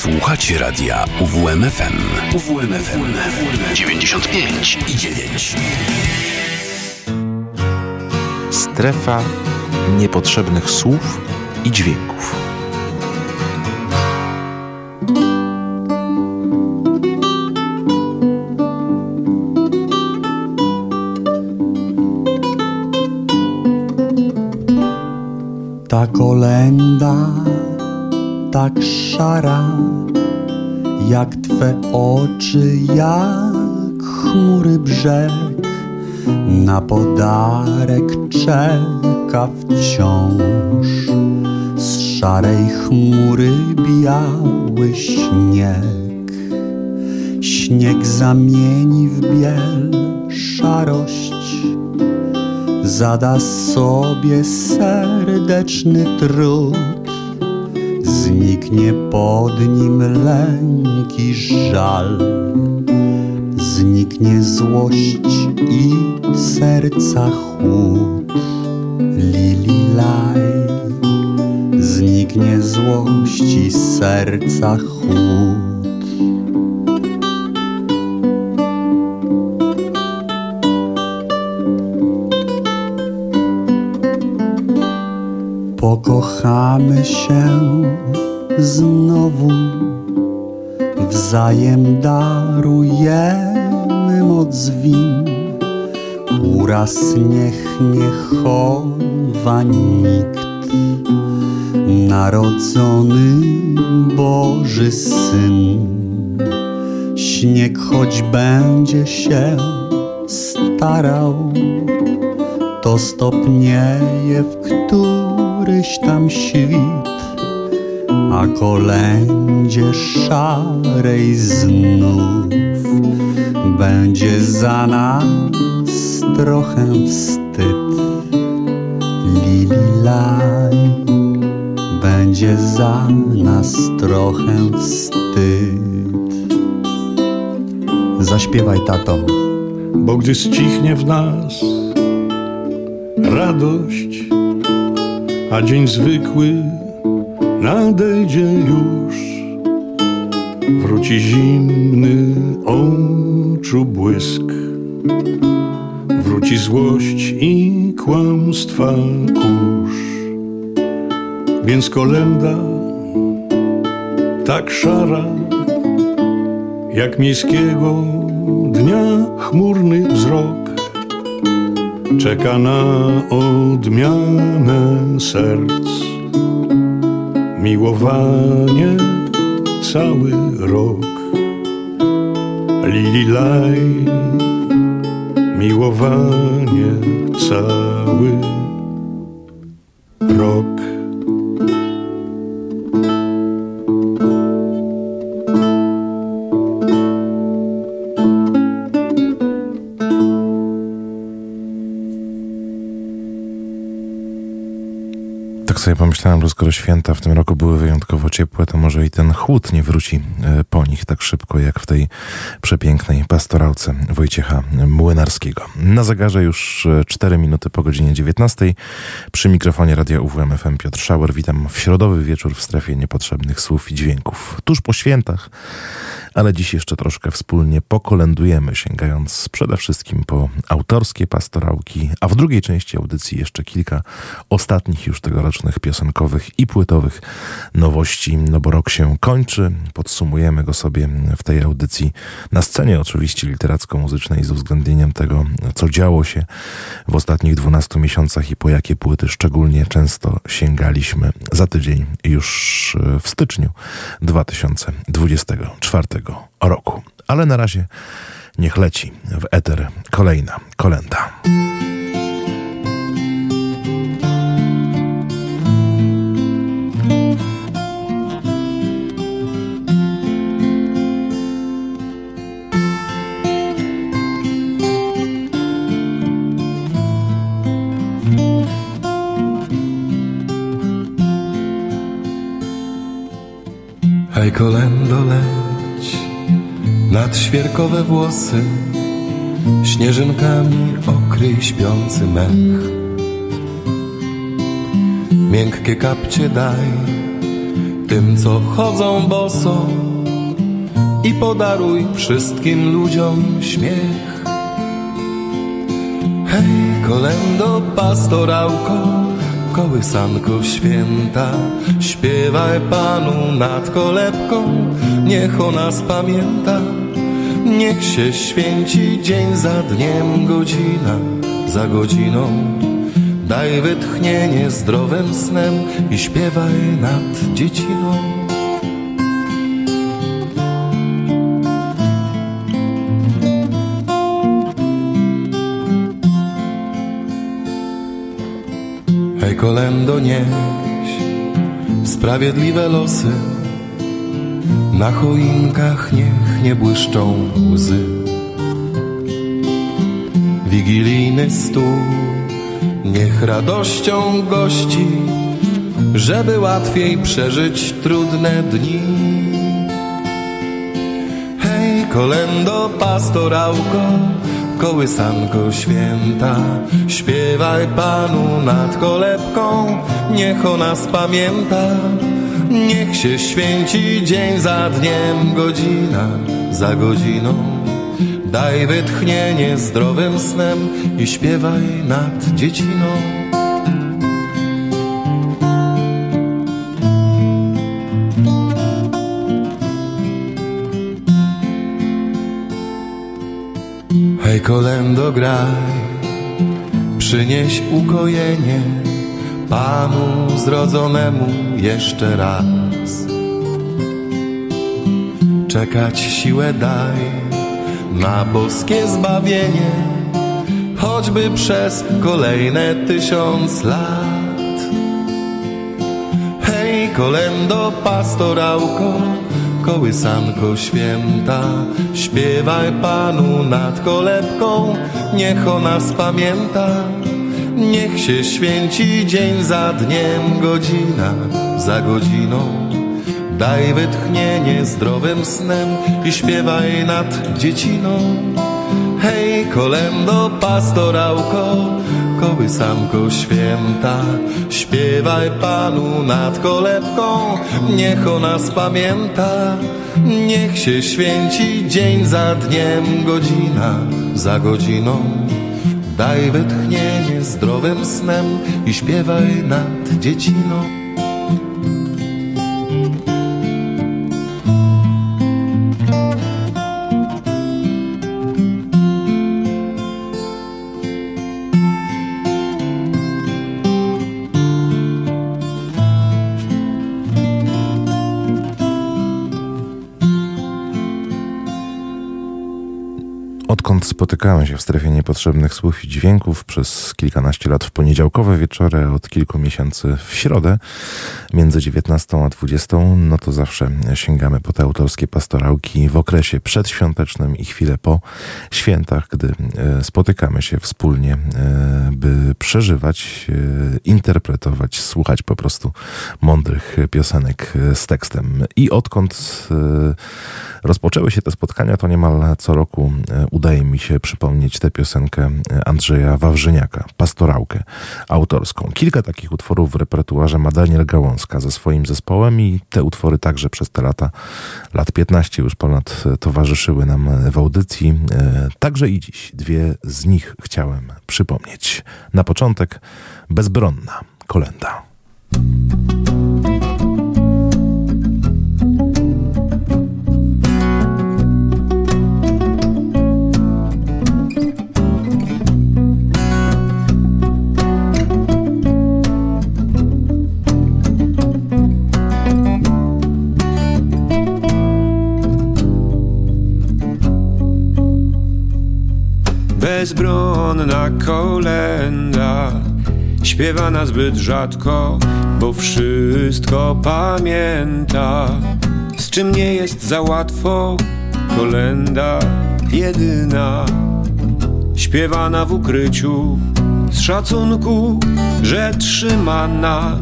Słuchacie radia UWMFM. UWMFM 95 i 9. Strefa niepotrzebnych słów i dźwięków. Ta kolenda tak szara, jak Twe oczy, jak chmury brzeg. Na podarek czeka wciąż z szarej chmury biały śnieg. Śnieg zamieni w biel szarość, zada sobie serdeczny trud Zniknie pod nim lęk i żal. Zniknie złość i serca chłód. Lililaj Zniknie złość i serca chłód. Pokochamy się znowu Wzajem darujemy moc win. Uraz niech nie chowa nikt Narodzony Boży Syn. Śnieg choć będzie się starał To stopnieje w któryś tam świt a kolędzie szarej znów będzie za nas trochę wstyd. Lililaj, będzie za nas trochę wstyd. Zaśpiewaj, tato. Bo gdy ścichnie w nas radość, a dzień zwykły nadejdzie już, wróci zimny oczu błysk, wróci złość i kłamstwa kurz. Więc kolenda tak szara, jak miejskiego dnia chmurny wzrok, czeka na odmianę serc miłowanie cały rok. Lililaj, miłowanie cały rok. Sobie pomyślałem, że skoro święta w tym roku były wyjątkowo ciepłe, to może i ten chłód nie wróci e, po nich tak szybko, jak w tej przepięknej pastorałce Wojciecha Młynarskiego. Na zegarze już 4 minuty po godzinie 19. Przy mikrofonie Radia UWM FM Piotr Szauer. Witam w środowy wieczór w strefie niepotrzebnych słów i dźwięków. Tuż po świętach, ale dziś jeszcze troszkę wspólnie pokolendujemy, sięgając przede wszystkim po autorskie pastorałki, a w drugiej części audycji jeszcze kilka ostatnich już tegorocznych piosenkowych i płytowych nowości, no bo rok się kończy. Podsumujemy go sobie w tej audycji na scenie oczywiście literacko-muzycznej z uwzględnieniem tego, co działo się w ostatnich 12 miesiącach i po jakie płyty szczególnie często sięgaliśmy za tydzień już w styczniu 2024 roku. Ale na razie niech leci w eter kolejna kolenda. Hej kolendo leć nad świerkowe włosy Śnieżynkami okryj śpiący mech Miękkie kapcie daj tym, co chodzą boso i podaruj wszystkim ludziom śmiech. Hej, kolendo, pastorałko, kołysanko święta, śpiewaj Panu nad kolebką, niech o nas pamięta. Niech się święci dzień za dniem, godzina za godziną. Daj wytchnienie zdrowym snem i śpiewaj nad dzieciną. Hej kolendo nieś sprawiedliwe losy. Na choinkach niech nie błyszczą łzy. Wigilijny stół niech radością gości Żeby łatwiej przeżyć trudne dni. Hej kolendo pastorałko kołysanko święta Śpiewaj Panu nad kolebką Niech o nas pamięta Niech się święci dzień za dniem Godzina za godziną. Daj wytchnienie zdrowym snem I śpiewaj nad dzieciną Hej kolendo graj, przynieś ukojenie Panu zrodzonemu jeszcze raz. Czekać siłę daj na boskie zbawienie, choćby przez kolejne tysiąc lat. Hej kolendo pastorałko, kołysanko święta Śpiewaj Panu nad kolebką Niech o nas pamięta Niech się święci dzień za dniem Godzina za godziną. Daj wytchnienie zdrowym snem I śpiewaj nad dzieciną. Hej kolendo pastorałko kołysanko święta. Śpiewaj Panu nad kolebką Niech o nas pamięta Niech się święci dzień za dniem Godzina za godziną Daj wytchnienie zdrowym snem I śpiewaj nad dzieciną spotykałem się w strefie niepotrzebnych słów i dźwięków przez kilkanaście lat w poniedziałkowe wieczory, od kilku miesięcy w środę między 19 a 20, no to zawsze sięgamy po te autorskie pastorałki w okresie przedświątecznym i chwilę po świętach, gdy e, spotykamy się wspólnie, e, by przeżywać, e, interpretować, słuchać po prostu mądrych piosenek z tekstem. I odkąd rozpoczęły się te spotkania, to niemal co roku udaje mi się przypomnieć tę piosenkę Andrzeja Wawrzyniaka, Pastorałkę autorską. Kilka takich utworów w repertuarze ma Daniel Gałązka ze swoim zespołem i te utwory także przez te lata, lat 15 już ponad towarzyszyły nam w audycji. Także i dziś dwie z nich chciałem przypomnieć. Na początek Bezbronna kolenda. Bezbronna kolenda. Śpiewana zbyt rzadko, bo wszystko pamięta. Z czym nie jest za łatwo, kolenda jedyna. Śpiewana w ukryciu, z szacunku, że trzyma nas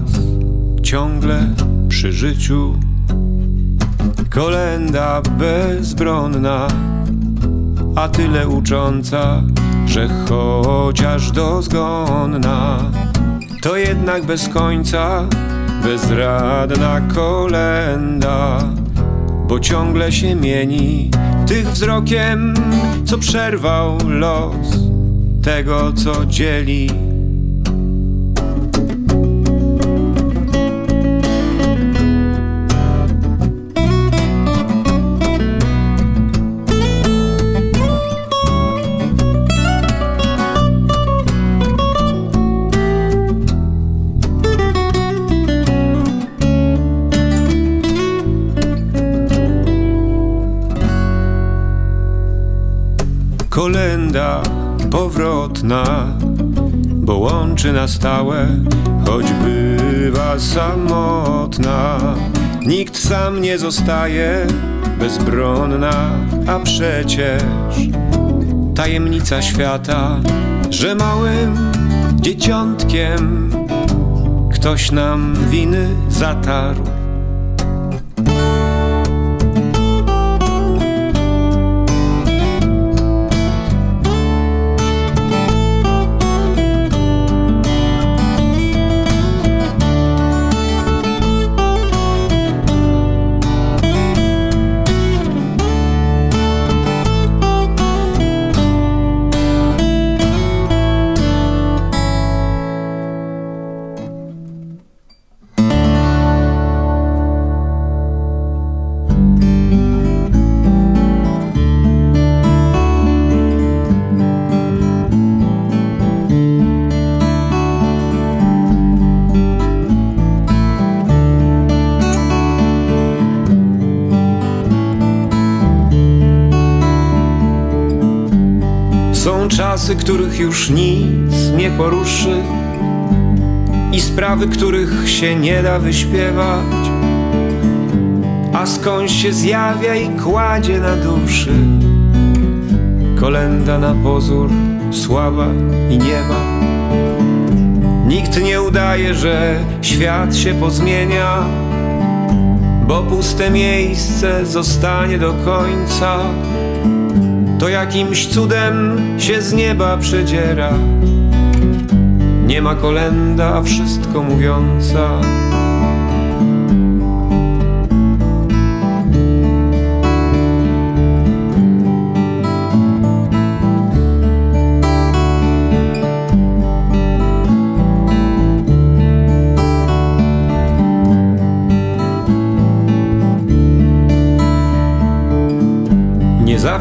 ciągle przy życiu. Kolenda bezbronna a tyle ucząca, że chociaż dozgonna, to jednak bez końca bezradna kolenda, bo ciągle się mieni tych wzrokiem, co przerwał los tego, co dzieli. Kolenda powrotna, bo łączy na stałe, choć bywa samotna. Nikt sam nie zostaje bezbronna, a przecież tajemnica świata, że małym dzieciątkiem ktoś nam winy zatarł czasy, których już nic nie poruszy i sprawy, których się nie da wyśpiewać, a skąd się zjawia i kładzie na duszy. Kolenda na pozór, słaba i nieba. Nikt nie udaje, że świat się pozmienia, bo puste miejsce zostanie do końca to jakimś cudem się z nieba przedziera. Nie ma kolenda, a wszystko mówiąca.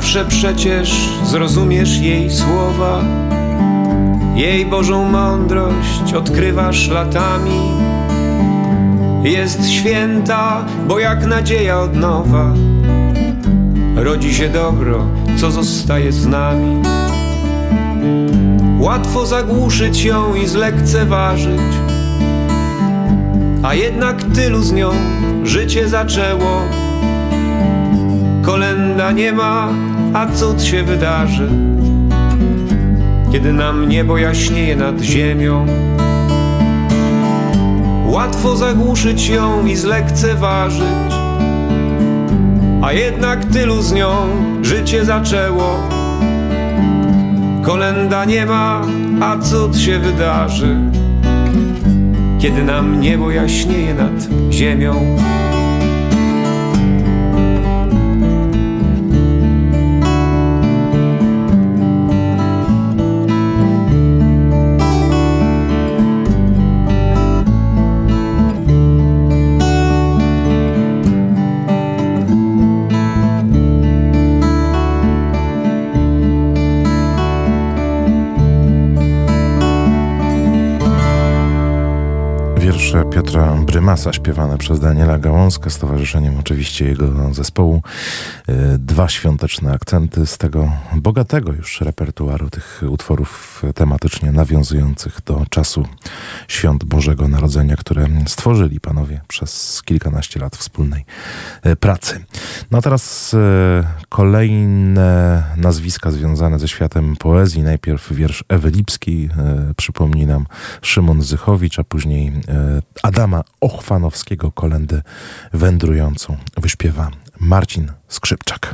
Zawsze przecież zrozumiesz jej słowa. Jej Bożą mądrość odkrywasz latami. Jest święta, bo jak nadzieja od nowa rodzi się dobro, co zostaje z nami. Łatwo zagłuszyć ją i zlekceważyć, a jednak tylu z nią życie zaczęło kolenda nie ma, a cud się wydarzy, kiedy nam niebo jaśnieje nad ziemią. Łatwo zagłuszyć ją i zlekceważyć, a jednak tylu z nią życie zaczęło. Kolenda nie ma, a cud się wydarzy, kiedy nam niebo jaśnieje nad ziemią. Piotra Brymasa, śpiewane przez Daniela Gałązkę, stowarzyszeniem oczywiście jego zespołu. E, dwa świąteczne akcenty z tego bogatego już repertuaru tych utworów tematycznie nawiązujących do czasu świąt Bożego Narodzenia, które stworzyli panowie przez kilkanaście lat wspólnej e, pracy. No a teraz e, kolejne nazwiska związane ze światem poezji. Najpierw wiersz Ewy Lipskiej, przypomni nam Szymon Zychowicz, a później Adama Ochwanowskiego kolendę wędrującą wyśpiewa Marcin Skrzypczak.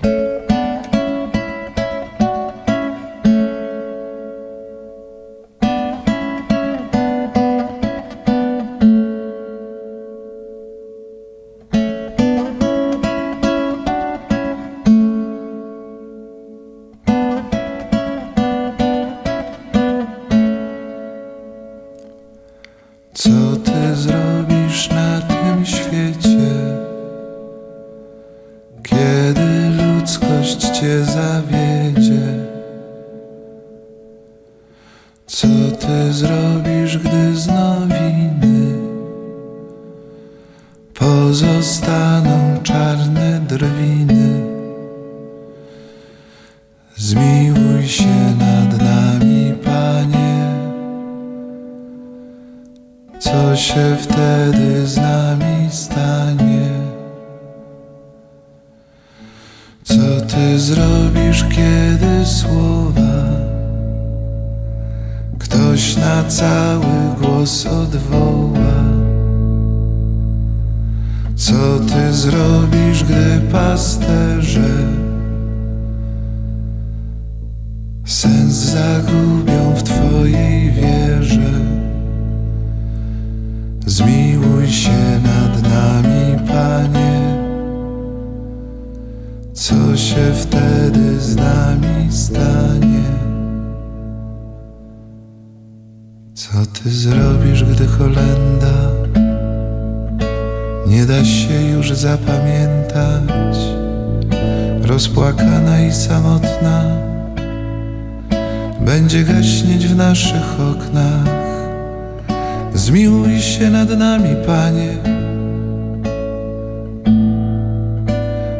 Nad nami, Panie.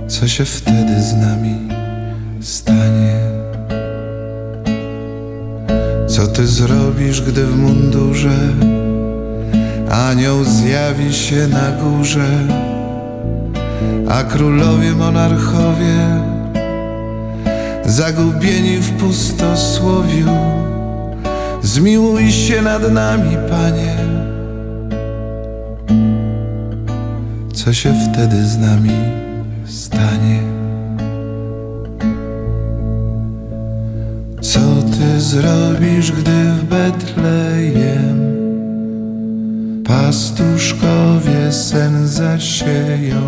Co się wtedy z nami stanie? Co ty zrobisz, gdy w mundurze anioł zjawi się na górze, a królowie monarchowie zagubieni w pustosłowiu, zmiłuj się nad nami, Panie. Co się wtedy z nami stanie? Co ty zrobisz, gdy w Betlejem pastuszkowie sen zasieją?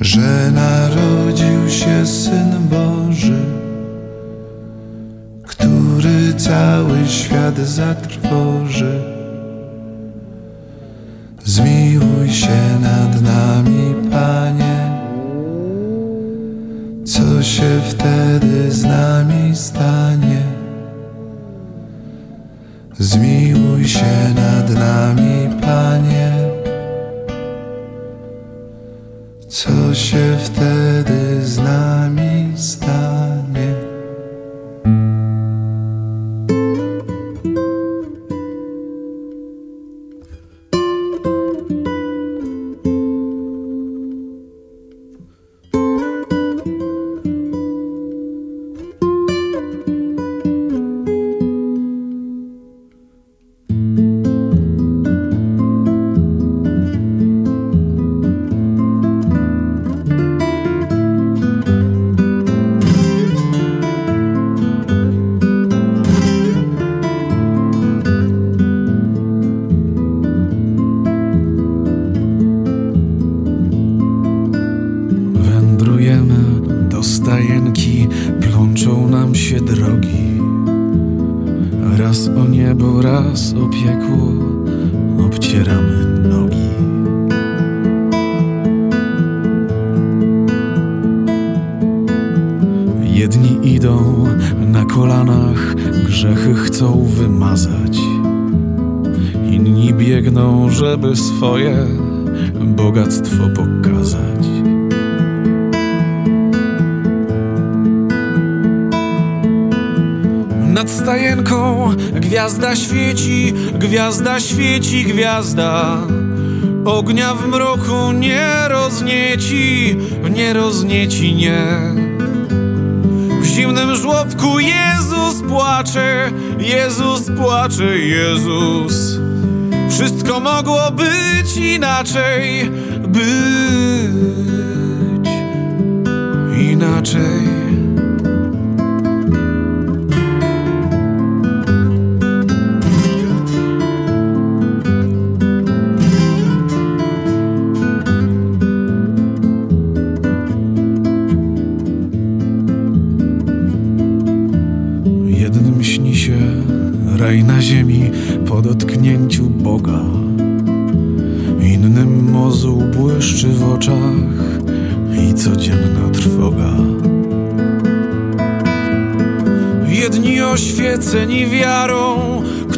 Że narodził się Syn Boży, który cały świat zatrwoży. Zmiłuj się nad nami, Panie. Co się wtedy z nami stanie? Zmiłuj się nad nami, Panie. Co się wtedy z nami stanie? Żeby swoje bogactwo pokazać. Nad stajenką gwiazda świeci, gwiazda świeci, gwiazda. Ognia w mroku nie roznieci, nie roznieci, nie. W zimnym żłobku Jezus płacze, Jezus płacze, Jezus. Wszystko mogło być inaczej, być inaczej.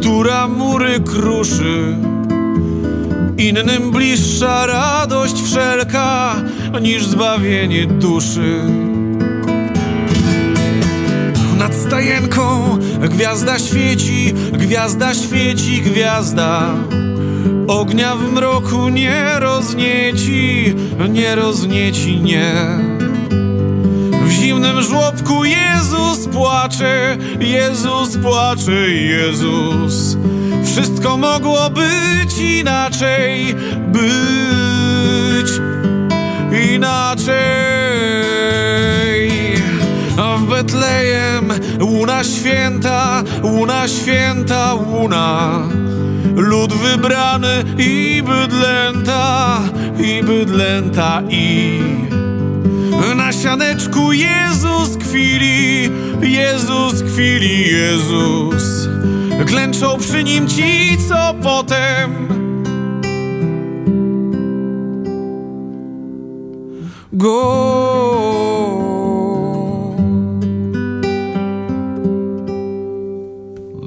Która mury kruszy, innym bliższa radość wszelka niż zbawienie duszy. Nad stajenką gwiazda świeci, gwiazda świeci, gwiazda. Ognia w mroku nie roznieci, nie roznieci, nie. Zimnym żłobku Jezus płacze, Jezus płacze, Jezus. Wszystko mogło być inaczej, być inaczej. A w Betlejem łuna święta, łuna święta, łuna. Lud wybrany i bydlęta, i bydlęta, i na sianeczku Jezus kwili, Jezus kwili, Jezus. Klęczą przy nim ci, co potem go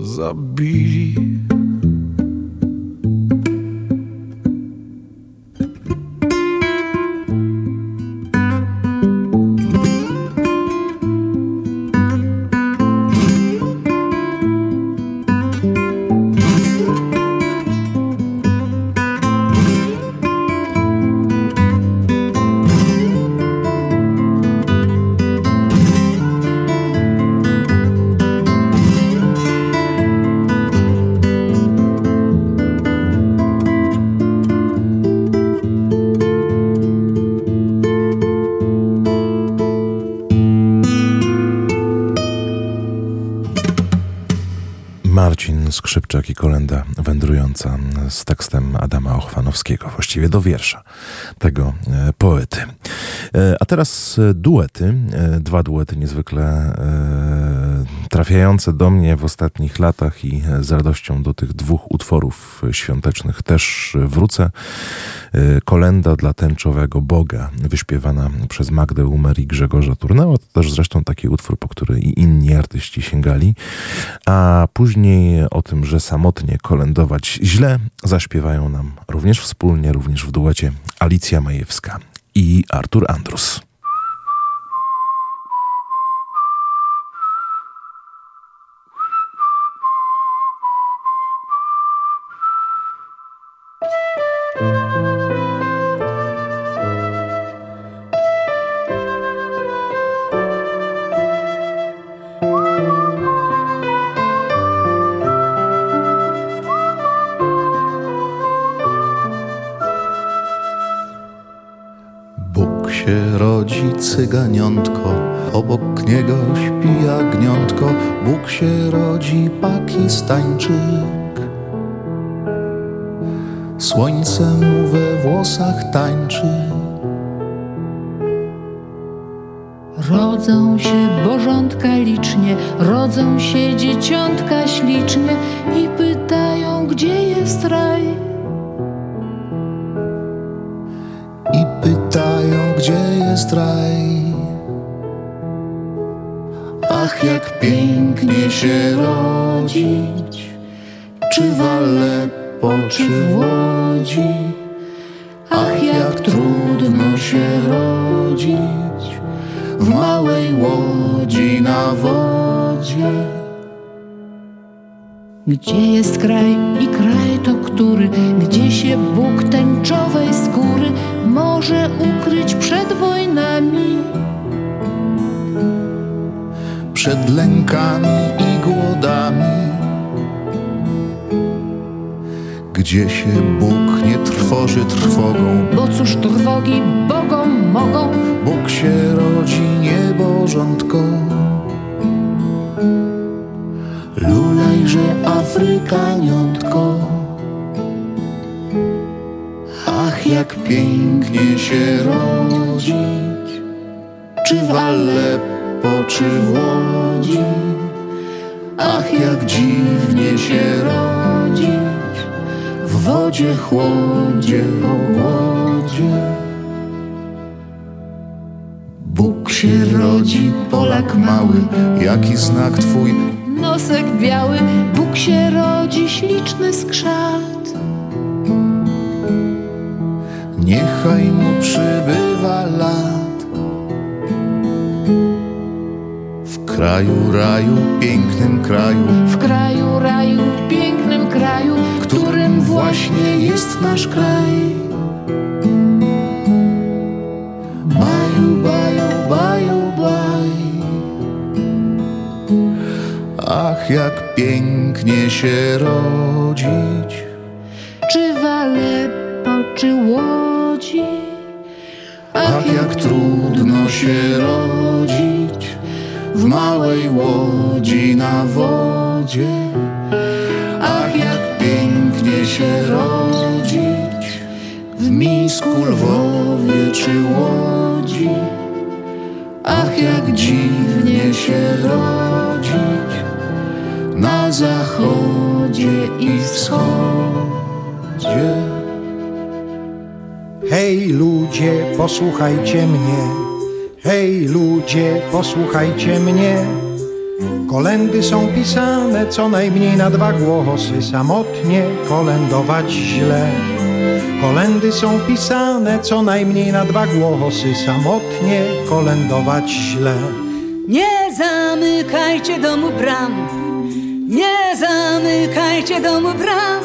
zabili. Skrzypczak i kolenda wędrująca z tekstem Adama Ochwanowskiego, właściwie do wiersza tego e, poety. E, A teraz e, duety, e, dwa duety niezwykle trafiające do mnie w ostatnich latach i z radością do tych dwóch utworów świątecznych też wrócę. Kolenda dla tęczowego Boga, wyśpiewana przez Magdę Umer i Grzegorza Turnała. To też zresztą taki utwór, po który i inni artyści sięgali. A później o tym, że samotnie kolędować źle, zaśpiewają nam również wspólnie, również w duecie Alicja Majewska i Artur Andrus. Cyganiątko, obok niego śpi jagniątko. Bóg się rodzi pakistańczyk. Słońce mu we włosach tańczy. Rodzą się bożątka licznie, rodzą się dzieciątka ślicznie i pytają, gdzie jest raj. i pytają, gdzie jest raj. Ach, jak pięknie się rodzić, czy w Aleppo, czy w Łodzi. Ach, jak trudno się rodzić w małej łodzi na wodzie. Gdzie jest kraj i kraj to który, gdzie się Bóg tęczowej skóry może ukryć przed wojnami? Przed lękami i głodami. Gdzie się Bóg nie trwoży trwogą, Bo cóż trwogi Bogom mogą? Bóg się rodzi niebożątko. Lulejże Afrykaniątko. Ach, jak pięknie się rodzić, czy w Aleppo, czy w Łodzi. Ach, jak dziwnie się rodzić w wodzie, chłodzie, pogłodzie. rodzi Polak mały, jaki znak twój? Nosek biały, Bóg się rodzi, śliczny skrzat. Niechaj mu przybywa lat. Kraju raju, pięknym kraju, W kraju raju, pięknym kraju, którym właśnie jest nasz kraj. baju, baju, baju, baj. Ach, jak pięknie się rodzić. Czy w Aleppo, czy Łodzi? Ach, jak trudno się rodzić w małej łodzi na wodzie. Ach, jak pięknie się rodzić w Misku, Lwowie czy Łodzi. Ach, jak dziwnie się rodzić na zachodzie i wschodzie. Hej ludzie, posłuchajcie mnie. Hej ludzie, posłuchajcie mnie. Kolendy są pisane co najmniej na dwa głosy, samotnie kolędować źle. Kolendy są pisane co najmniej na dwa głosy, samotnie kolędować źle. Nie zamykajcie domu bram, nie zamykajcie domu bram,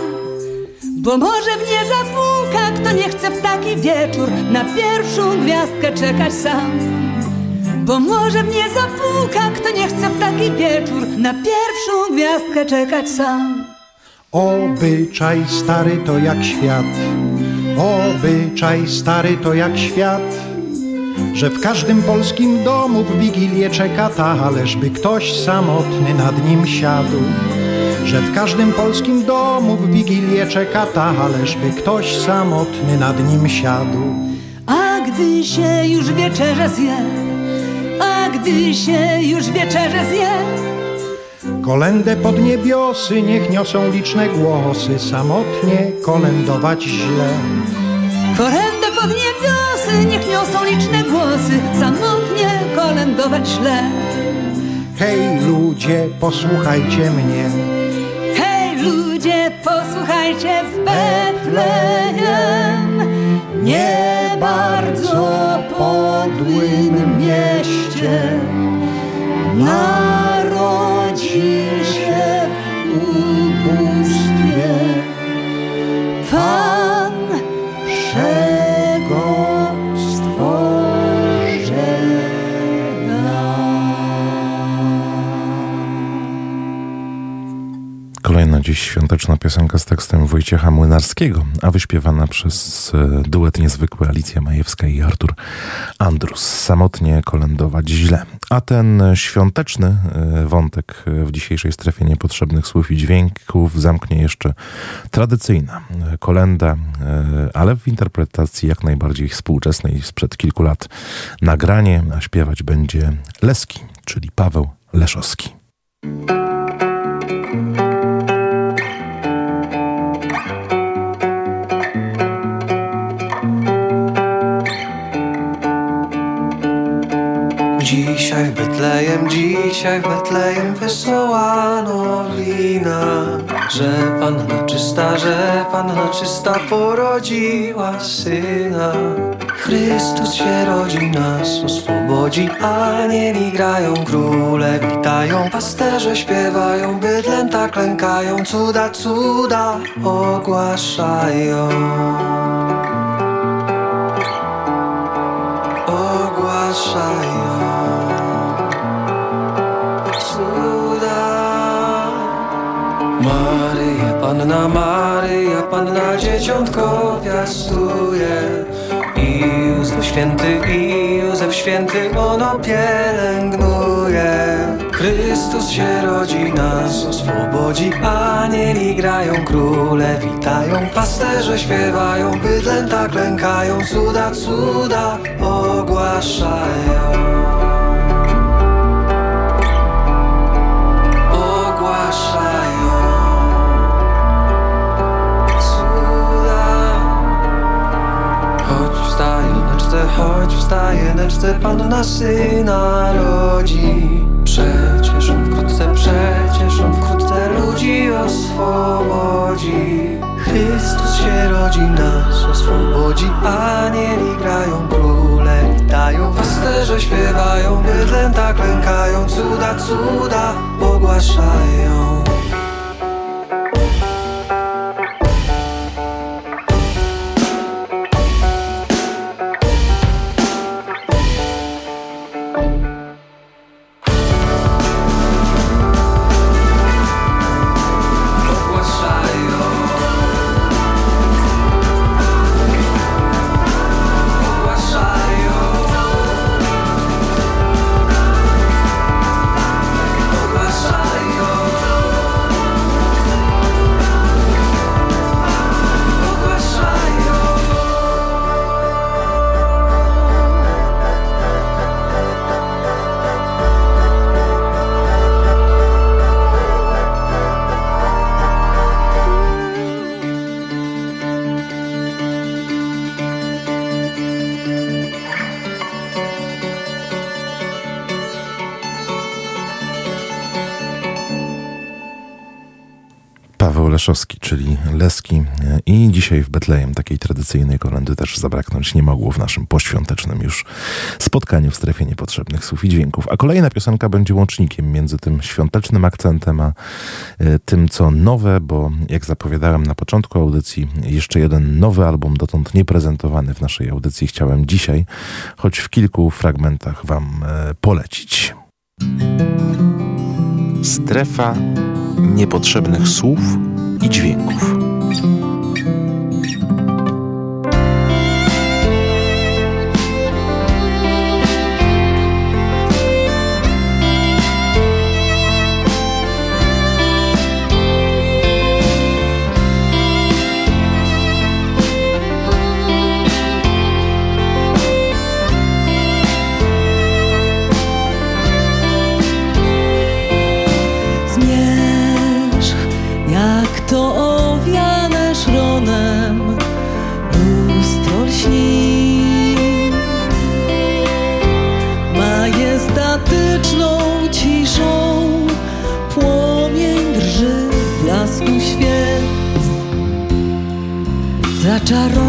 bo może w nie zapuka, kto nie chce w taki wieczór na pierwszą gwiazdkę czekać sam. Bo może w nie zapuka, kto nie chce w taki wieczór na pierwszą gwiazdkę czekać sam. Obyczaj stary to jak świat, obyczaj stary to jak świat, że w każdym polskim domu w Wigilię czeka talerz, ktoś samotny nad nim siadł. Że w każdym polskim domu w Wigilię czeka talerz, by ktoś samotny nad nim siadł. A gdy się już wieczerze zje, a gdy się już wieczerze zje, Kolendę pod niebiosy niech niosą liczne głosy, samotnie kolędować źle. Kolendę pod niebiosy, niech niosą liczne głosy, samotnie kolędować źle. Hej ludzie, posłuchajcie mnie. Hej ludzie, posłuchajcie w Betlejem, nie bardzo podłym mieście. Narodzi dziś świąteczna piosenka z tekstem Wojciecha Młynarskiego, a wyśpiewana przez e, duet niezwykły Alicja Majewska i Artur Andrus. Samotnie kolędować źle. A ten świąteczny e, wątek w dzisiejszej strefie niepotrzebnych słów i dźwięków zamknie jeszcze tradycyjna e, kolenda, ale w interpretacji jak najbardziej współczesnej sprzed kilku lat. Nagranie, a śpiewać będzie Leski, czyli Paweł Leszowski. Dzisiaj w Betlejem, dzisiaj w Betlejem wesoła nowina Że Panna czysta, że Panna czysta porodziła Syna. Chrystus się rodzi, nas oswobodzi Anieli grają, króle witają Pasterze śpiewają, bydlęta klękają Cuda, cuda Ogłaszają Panna Maryja, Panna Dzieciątko piastuje I Józef Święty, i Józef Święty ono pielęgnuje. Chrystus się rodzi, nas oswobodzi. Anieli grają, króle witają. Pasterze śpiewają, bydlęta klękają. Cuda, cuda ogłaszają ucztę, choć w stajeneczce Panna syna rodzi. Przecież on wkrótce, przecież on wkrótce ludzi oswobodzi. Chrystus się rodzi, nas oswobodzi, anieli grają, króle witają, pasterze śpiewają, bydlęta klękają, cuda, cuda ogłaszają. Leszowski, czyli Leski i dzisiaj w Betlejem takiej tradycyjnej kolendy też zabraknąć nie mogło w naszym poświątecznym już spotkaniu w strefie niepotrzebnych słów i dźwięków. A kolejna piosenka będzie łącznikiem między tym świątecznym akcentem, a e, tym co nowe, bo jak zapowiadałem na początku audycji, jeszcze jeden nowy album dotąd nieprezentowany w naszej audycji chciałem dzisiaj, choć w kilku fragmentach wam e, polecić. Strefa niepotrzebnych słów i dźwięków. charro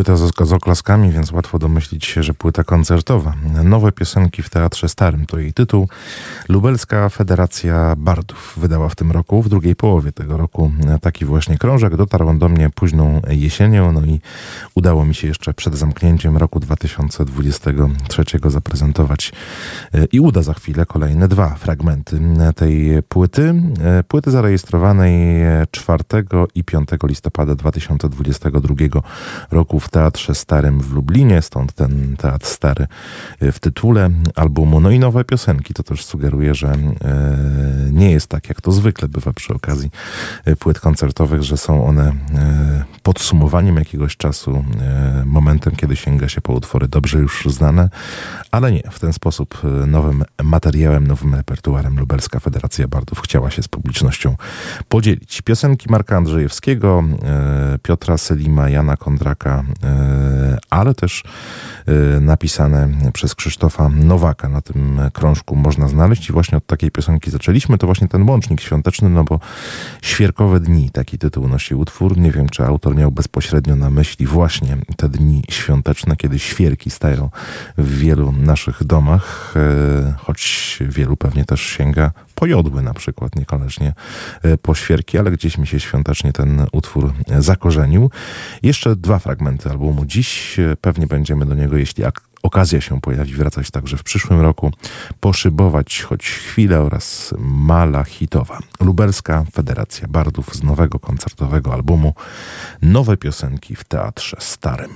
Płyta z, z oklaskami, więc łatwo domyślić się, że płyta koncertowa. Nowe piosenki w Teatrze Starym to jej tytuł. Lubelska Federacja Bardów wydała w tym roku, w drugiej połowie tego roku, taki właśnie krążek. Dotarł on do mnie późną jesienią, no i udało mi się jeszcze przed zamknięciem roku 2023 zaprezentować e, i uda za chwilę kolejne dwa fragmenty tej płyty. E, płyty zarejestrowanej 4 i 5 listopada 2022 roku w Teatrze Starym w Lublinie, stąd ten Teatr Stary w tytule albumu. No i nowe piosenki, to też sugeruje, że e, nie jest tak, jak to zwykle bywa przy okazji e, płyt koncertowych, że są one e, podsumowaniem jakiegoś czasu, momentem, kiedy sięga się po utwory dobrze już znane, ale nie, w ten sposób nowym materiałem, nowym repertuarem Lubelska Federacja Bardów chciała się z publicznością podzielić. Piosenki Marka Andrzejewskiego, Piotra Selima, Jana Kondraka, ale też napisane przez Krzysztofa Nowaka na tym krążku można znaleźć i właśnie od takiej piosenki zaczęliśmy. To właśnie ten łącznik świąteczny, no bo Świerkowe Dni, taki tytuł nosi utwór. Nie wiem, czy autor miał bezpośrednio na myśli właśnie te dni świąteczne, kiedy świerki stają w wielu naszych domach, e, choć wielu pewnie też sięga po jodły na przykład, niekoniecznie e, po świerki, ale gdzieś mi się świątecznie ten utwór zakorzenił. Jeszcze dwa fragmenty albumu. Dziś pewnie będziemy do niego, jeśli okazja się pojawi, wracać także w przyszłym roku, poszybować choć chwilę oraz mala hitowa. Lubelska Federacja Bardów z nowego koncertowego albumu Nowe piosenki w Teatrze Starym.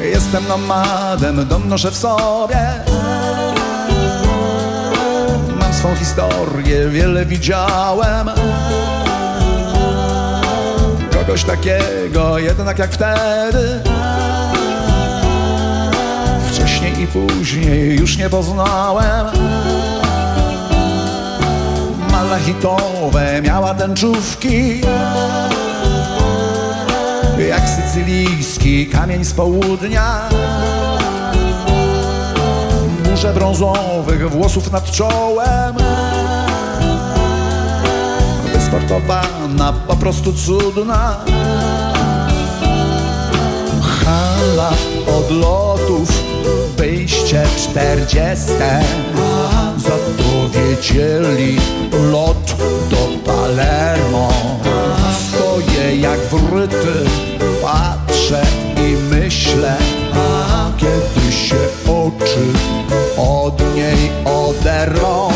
Jestem nomadem, dom noszę w sobie swą historię, wiele widziałem. Kogoś takiego, jednak jak wtedy. Wcześniej i później już nie poznałem. Malachitowe miała tęczówki. Jak sycylijski kamień z południa Burze brązowych włosów nad czołem. Wysportowana, po prostu cudna. Hala odlotów, wyjście czterdzieste. Za to wiedzieli lot do Palermo. Stoję jak wryty, patrzę i myślę. Kiedy się oczy od niej oderwą.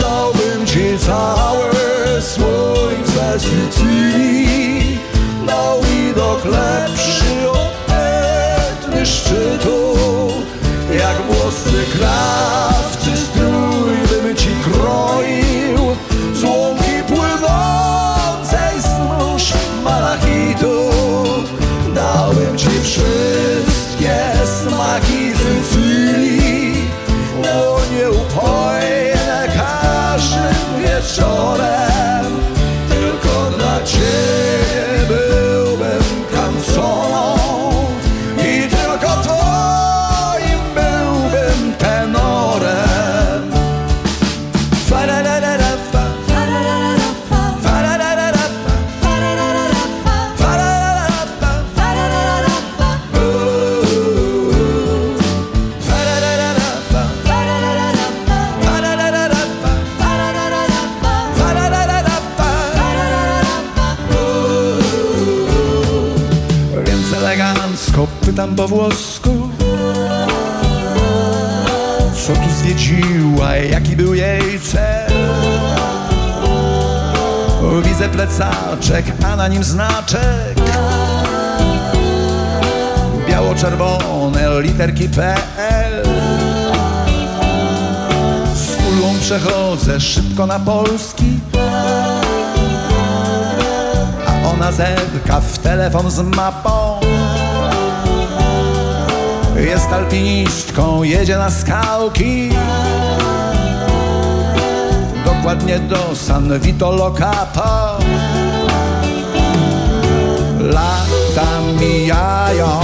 Dałbym ci całe słońce Sycylii Dał widok lepszy od etny szczytu. Jak włosy krawcy strój bym ci kroił. Z łąki płynącej z mórz malachitu. Dałbym ci wszystkie na nim znaczek. Biało-czerwone literki PL Z ulgą przechodzę szybko na polski. A ona zerka w telefon z mapą. Jest alpinistką, jedzie na skałki. Dokładnie do San Vito Lo Capo mijają,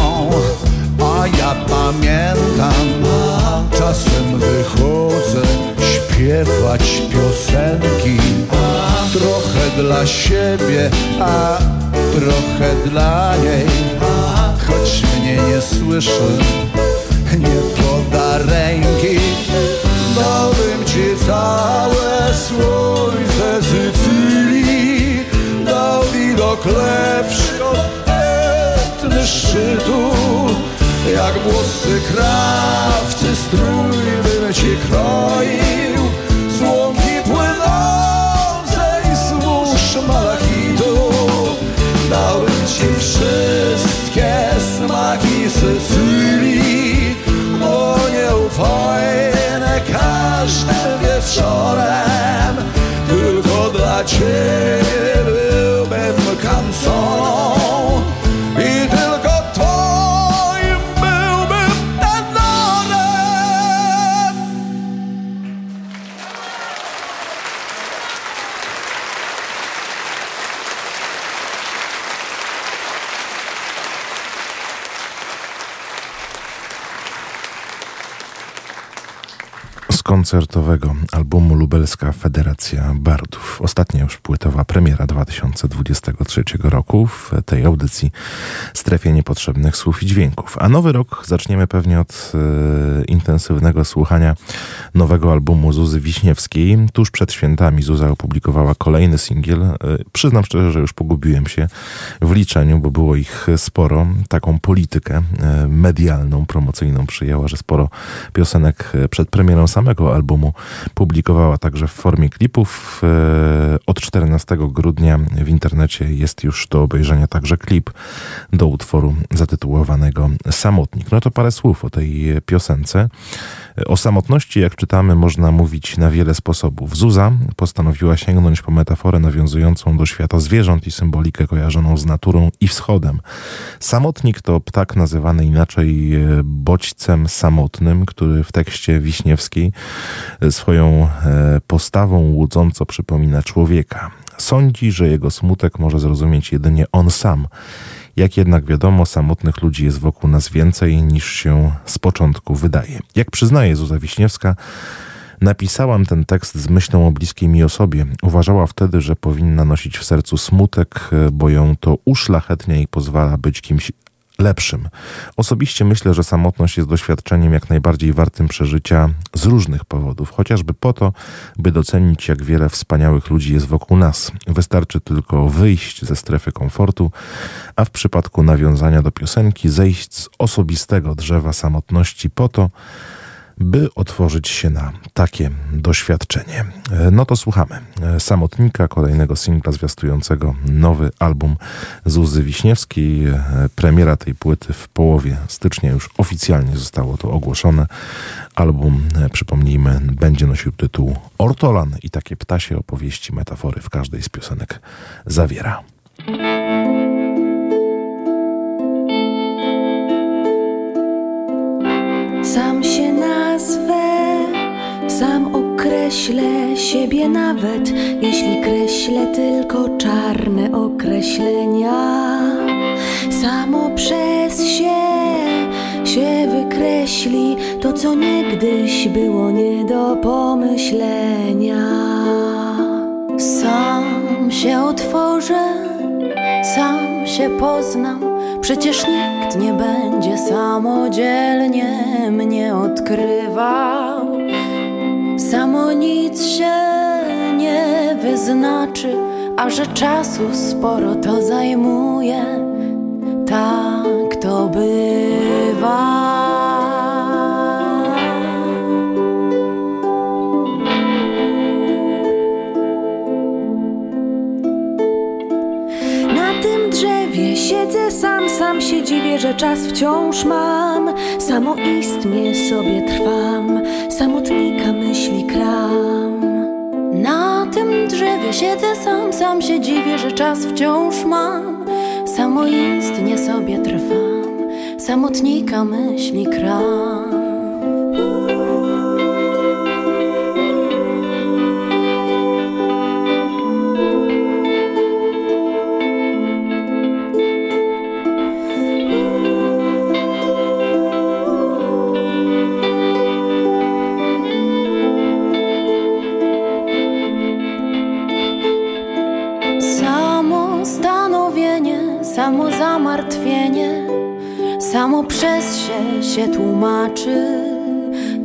a ja pamiętam Czasem wychodzę śpiewać piosenki. Trochę dla siebie, a trochę dla niej. Choć mnie nie słyszy, nie poda ręki. Dałbym ci całe słońce Sycylii. Dał widok lepszy od etny szczytu Jak włosy krawcy strój bym ci kroił. Z łąki płynącej z malachitu Dałbym ci wszystkie smaki Sycylii Bo nieufojne każdym wieczorem Tylko dla ciebie koncertowego albumu Lubelska Federacja Bardów. Ostatnia już płytowa premiera 2023 roku w tej audycji Strefie Niepotrzebnych Słów i Dźwięków. A nowy rok zaczniemy pewnie od e, intensywnego słuchania nowego albumu Zuzy Wiśniewskiej. Tuż przed świętami Zuza opublikowała kolejny singiel. E, przyznam szczerze, że już pogubiłem się w liczeniu, bo było ich sporo. Taką politykę e, medialną, promocyjną przyjęła, że sporo piosenek przed premierą samego albumu publikowała także w formie klipów. E, od 14 grudnia w internecie jest już do obejrzenia także klip do utworu zatytułowanego Samotnik. No to parę słów o tej piosence. O samotności, jak czytamy, można mówić na wiele sposobów. Zuza postanowiła sięgnąć po metaforę nawiązującą do świata zwierząt i symbolikę kojarzoną z naturą i wschodem. Samotnik to ptak nazywany inaczej e, bodźcem samotnym, który w tekście Wiśniewskiej e, swoją e, postawą łudząco przypomina człowieka. Sądzi, że jego smutek może zrozumieć jedynie on sam. Jak jednak wiadomo, samotnych ludzi jest wokół nas więcej niż się z początku wydaje. Jak przyznaje Zuza Wiśniewska, Napisałam ten tekst z myślą o bliskiej mi osobie. Uważała wtedy, że powinna nosić w sercu smutek, bo ją to uszlachetnia i pozwala być kimś lepszym. Osobiście myślę, że samotność jest doświadczeniem jak najbardziej wartym przeżycia z różnych powodów, chociażby po to, by docenić, jak wiele wspaniałych ludzi jest wokół nas. Wystarczy tylko wyjść ze strefy komfortu, a w przypadku nawiązania do piosenki zejść z osobistego drzewa samotności po to, by otworzyć się na takie doświadczenie. E, no to słuchamy. E, Samotnika, kolejnego singla zwiastującego nowy album Zuzy Wiśniewskiej. E, premiera tej płyty w połowie stycznia już oficjalnie zostało to ogłoszone. Album, przypomnijmy, będzie nosił tytuł Ortolan i takie ptasie opowieści, metafory w każdej z piosenek zawiera. Sam określę siebie nawet, jeśli kreślę tylko czarne określenia. Samo przez się się wykreśli to, co niegdyś było nie do pomyślenia. Sam się otworzę, sam się poznam Przecież nikt nie będzie samodzielnie mnie odkrywał. Nic się nie wyznaczy, a że czasu sporo to zajmuje. Tak to bywa. siedzę sam, sam się dziwię, że czas wciąż mam Samoistnie sobie trwam, samotnika myśli kram siedzę sam, sam się dziwię, że czas wciąż mam. Samoistnie sobie trwam, samotnika myśli kram się tłumaczy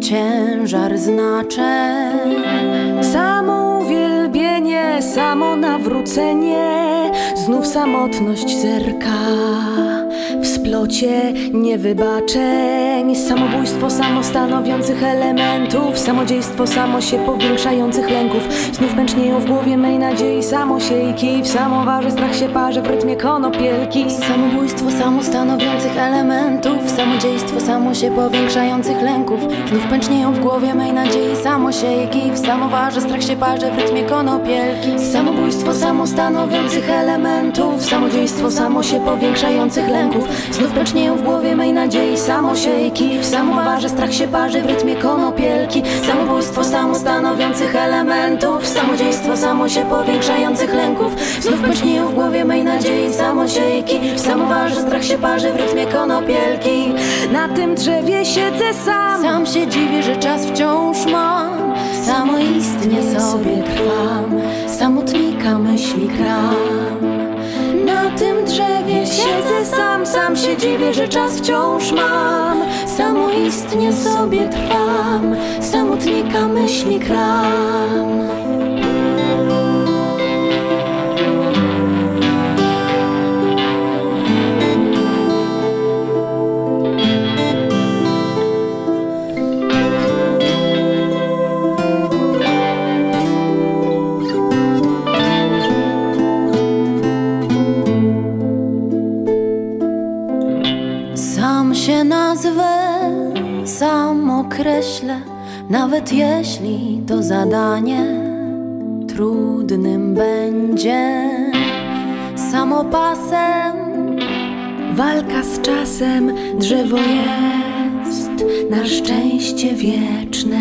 ciężar znaczeń. Samo uwielbienie, samo nawrócenie, znów samotność zerka w splocie niewybaczeń. Samobójstwo samo stanowiących elementów, samodziejstwo samo się powiększających lęków. Znów męcznieją w głowie mej nadziei, samo siejki, w samowarze strach się parze w rytmie konopielki. Samobójstwo samo stanowiących elementów, samodziejstwo samo się powiększających lęków. Znów pęcznieją w głowie mej nadziei, samo siejki, w samowarze strach się parze w rytmie konopielki. Samobójstwo samo stanowiących elementów, samodziejstwo samo się powiększających lęków. Znów pęcznieją w głowie mej nadziei samosiejki. W samowarze strach się parzy w rytmie konopielki. Samobójstwo samo stanowiących elementów. Samodziejstwo samo się powiększających lęków. Znów pęcznieją w głowie mej nadziei samosiejki. W samowarze strach się parzy w rytmie konopielki. Na tym drzewie siedzę sam. Sam się dziwię, że czas wciąż mam. Samoistnie sobie trwam. Samotnika myśli drzewie siedzę sam Sam się dziwię, że czas wciąż mam. Samoistnie sobie trwam Samotnika myśli kram określę, nawet jeśli to zadanie trudnym będzie. Samopasem, walka z czasem, drzewo jest na szczęście wieczne.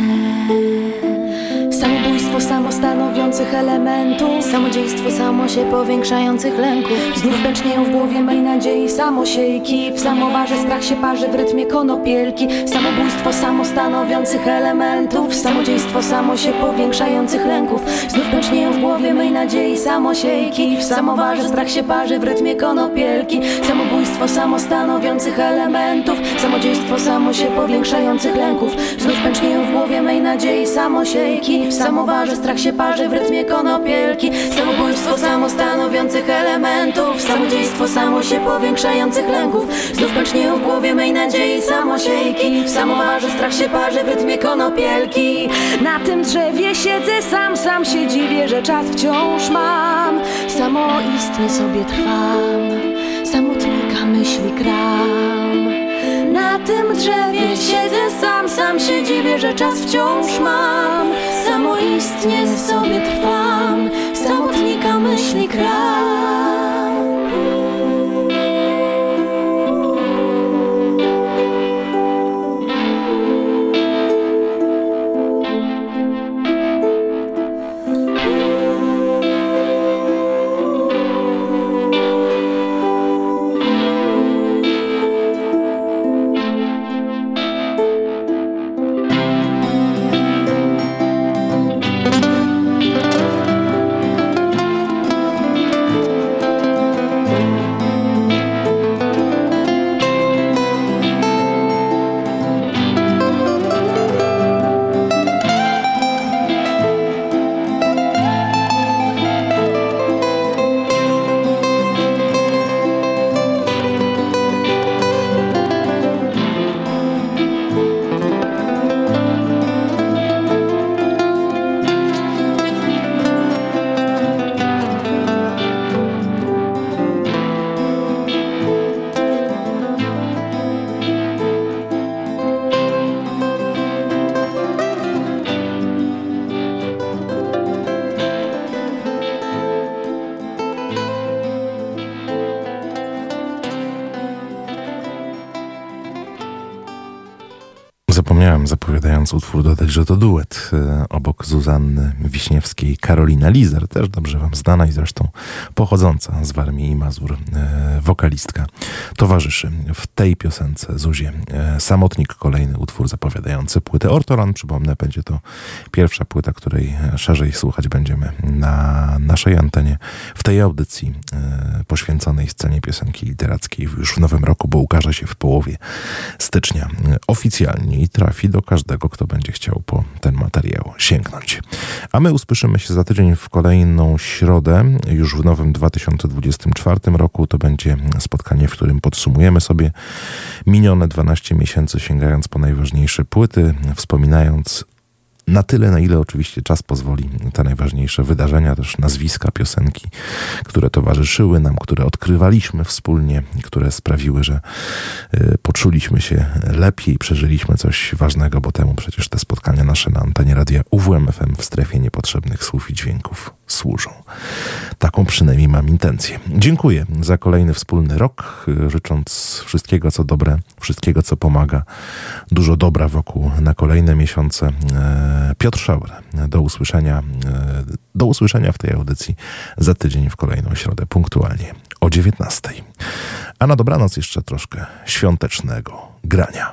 Samobójstwo samo stanowiących elementów. Samodziejstwo samo się powiększających lęków. Znów becznieją w głowie mej nadziei samosiejki. W samowarze strach się parzy w rytmie konopielki. Samobójstwo samo stanowiących elementów. Samodziejstwo samo się powiększających lęków. Znów becznieją w głowie mej nadziei samosiejki. W samowarze strach się parzy w rytmie konopielki. Samobójstwo samo stanowiących elementów. Samodziejstwo samo się powiększających lęków. Znów pęcznieją w głowie mej nadziei samosiejki W samowarze strach się parzy w rytmie konopielki. Samobójstwo samo stanowiących elementów. Samodziejstwo samo się powiększających lęków. Znów pęcznieją w głowie mej nadziei samosiejki. W samowarze strach się parzy w rytmie konopielki. Na tym drzewie siedzę sam, sam się dziwię, że czas wciąż mam. Samoistnie sobie trwam. Samotnika myśli tym drzewie siedzę sam, sam się dziwię, że czas wciąż mam. Samoistnie sobie trwam. Samotnika myśli kram Zapomniałem, zapowiadając utwór, dodać, że to duet e, obok Zuzanny Wiśniewskiej, Karolina Lizer, też dobrze wam znana i zresztą pochodząca z Warmii i Mazur, e, wokalistka, towarzyszy w tej piosence Zuzie. E, Samotnik, kolejny utwór zapowiadający płytę Ortoran. Przypomnę, będzie to pierwsza płyta, której szerzej słuchać będziemy na naszej antenie w tej audycji poświęconej scenie piosenki literackiej już w nowym roku, bo ukaże się w połowie stycznia oficjalnie i trafi do każdego, kto będzie chciał po ten materiał sięgnąć. A my usłyszymy się za tydzień w kolejną środę, już w nowym 2024 roku. To będzie spotkanie, w którym podsumujemy sobie minione 12 miesięcy, sięgając po najważniejsze płyty, wspominając na tyle, na ile oczywiście czas pozwoli, te najważniejsze wydarzenia, też nazwiska, piosenki, które towarzyszyły nam, które odkrywaliśmy wspólnie, które sprawiły, że y, poczuliśmy się lepiej, przeżyliśmy coś ważnego, bo temu przecież te spotkania nasze na antenie radia UWMFM w strefie niepotrzebnych słów i dźwięków służą. Taką przynajmniej mam intencję. Dziękuję za kolejny wspólny rok, życząc wszystkiego, co dobre, wszystkiego, co pomaga, dużo dobra wokół na kolejne miesiące. E, Piotr Szauer, do usłyszenia, e, do usłyszenia w tej audycji za tydzień w kolejną środę punktualnie o 19. A na dobranoc jeszcze troszkę świątecznego grania.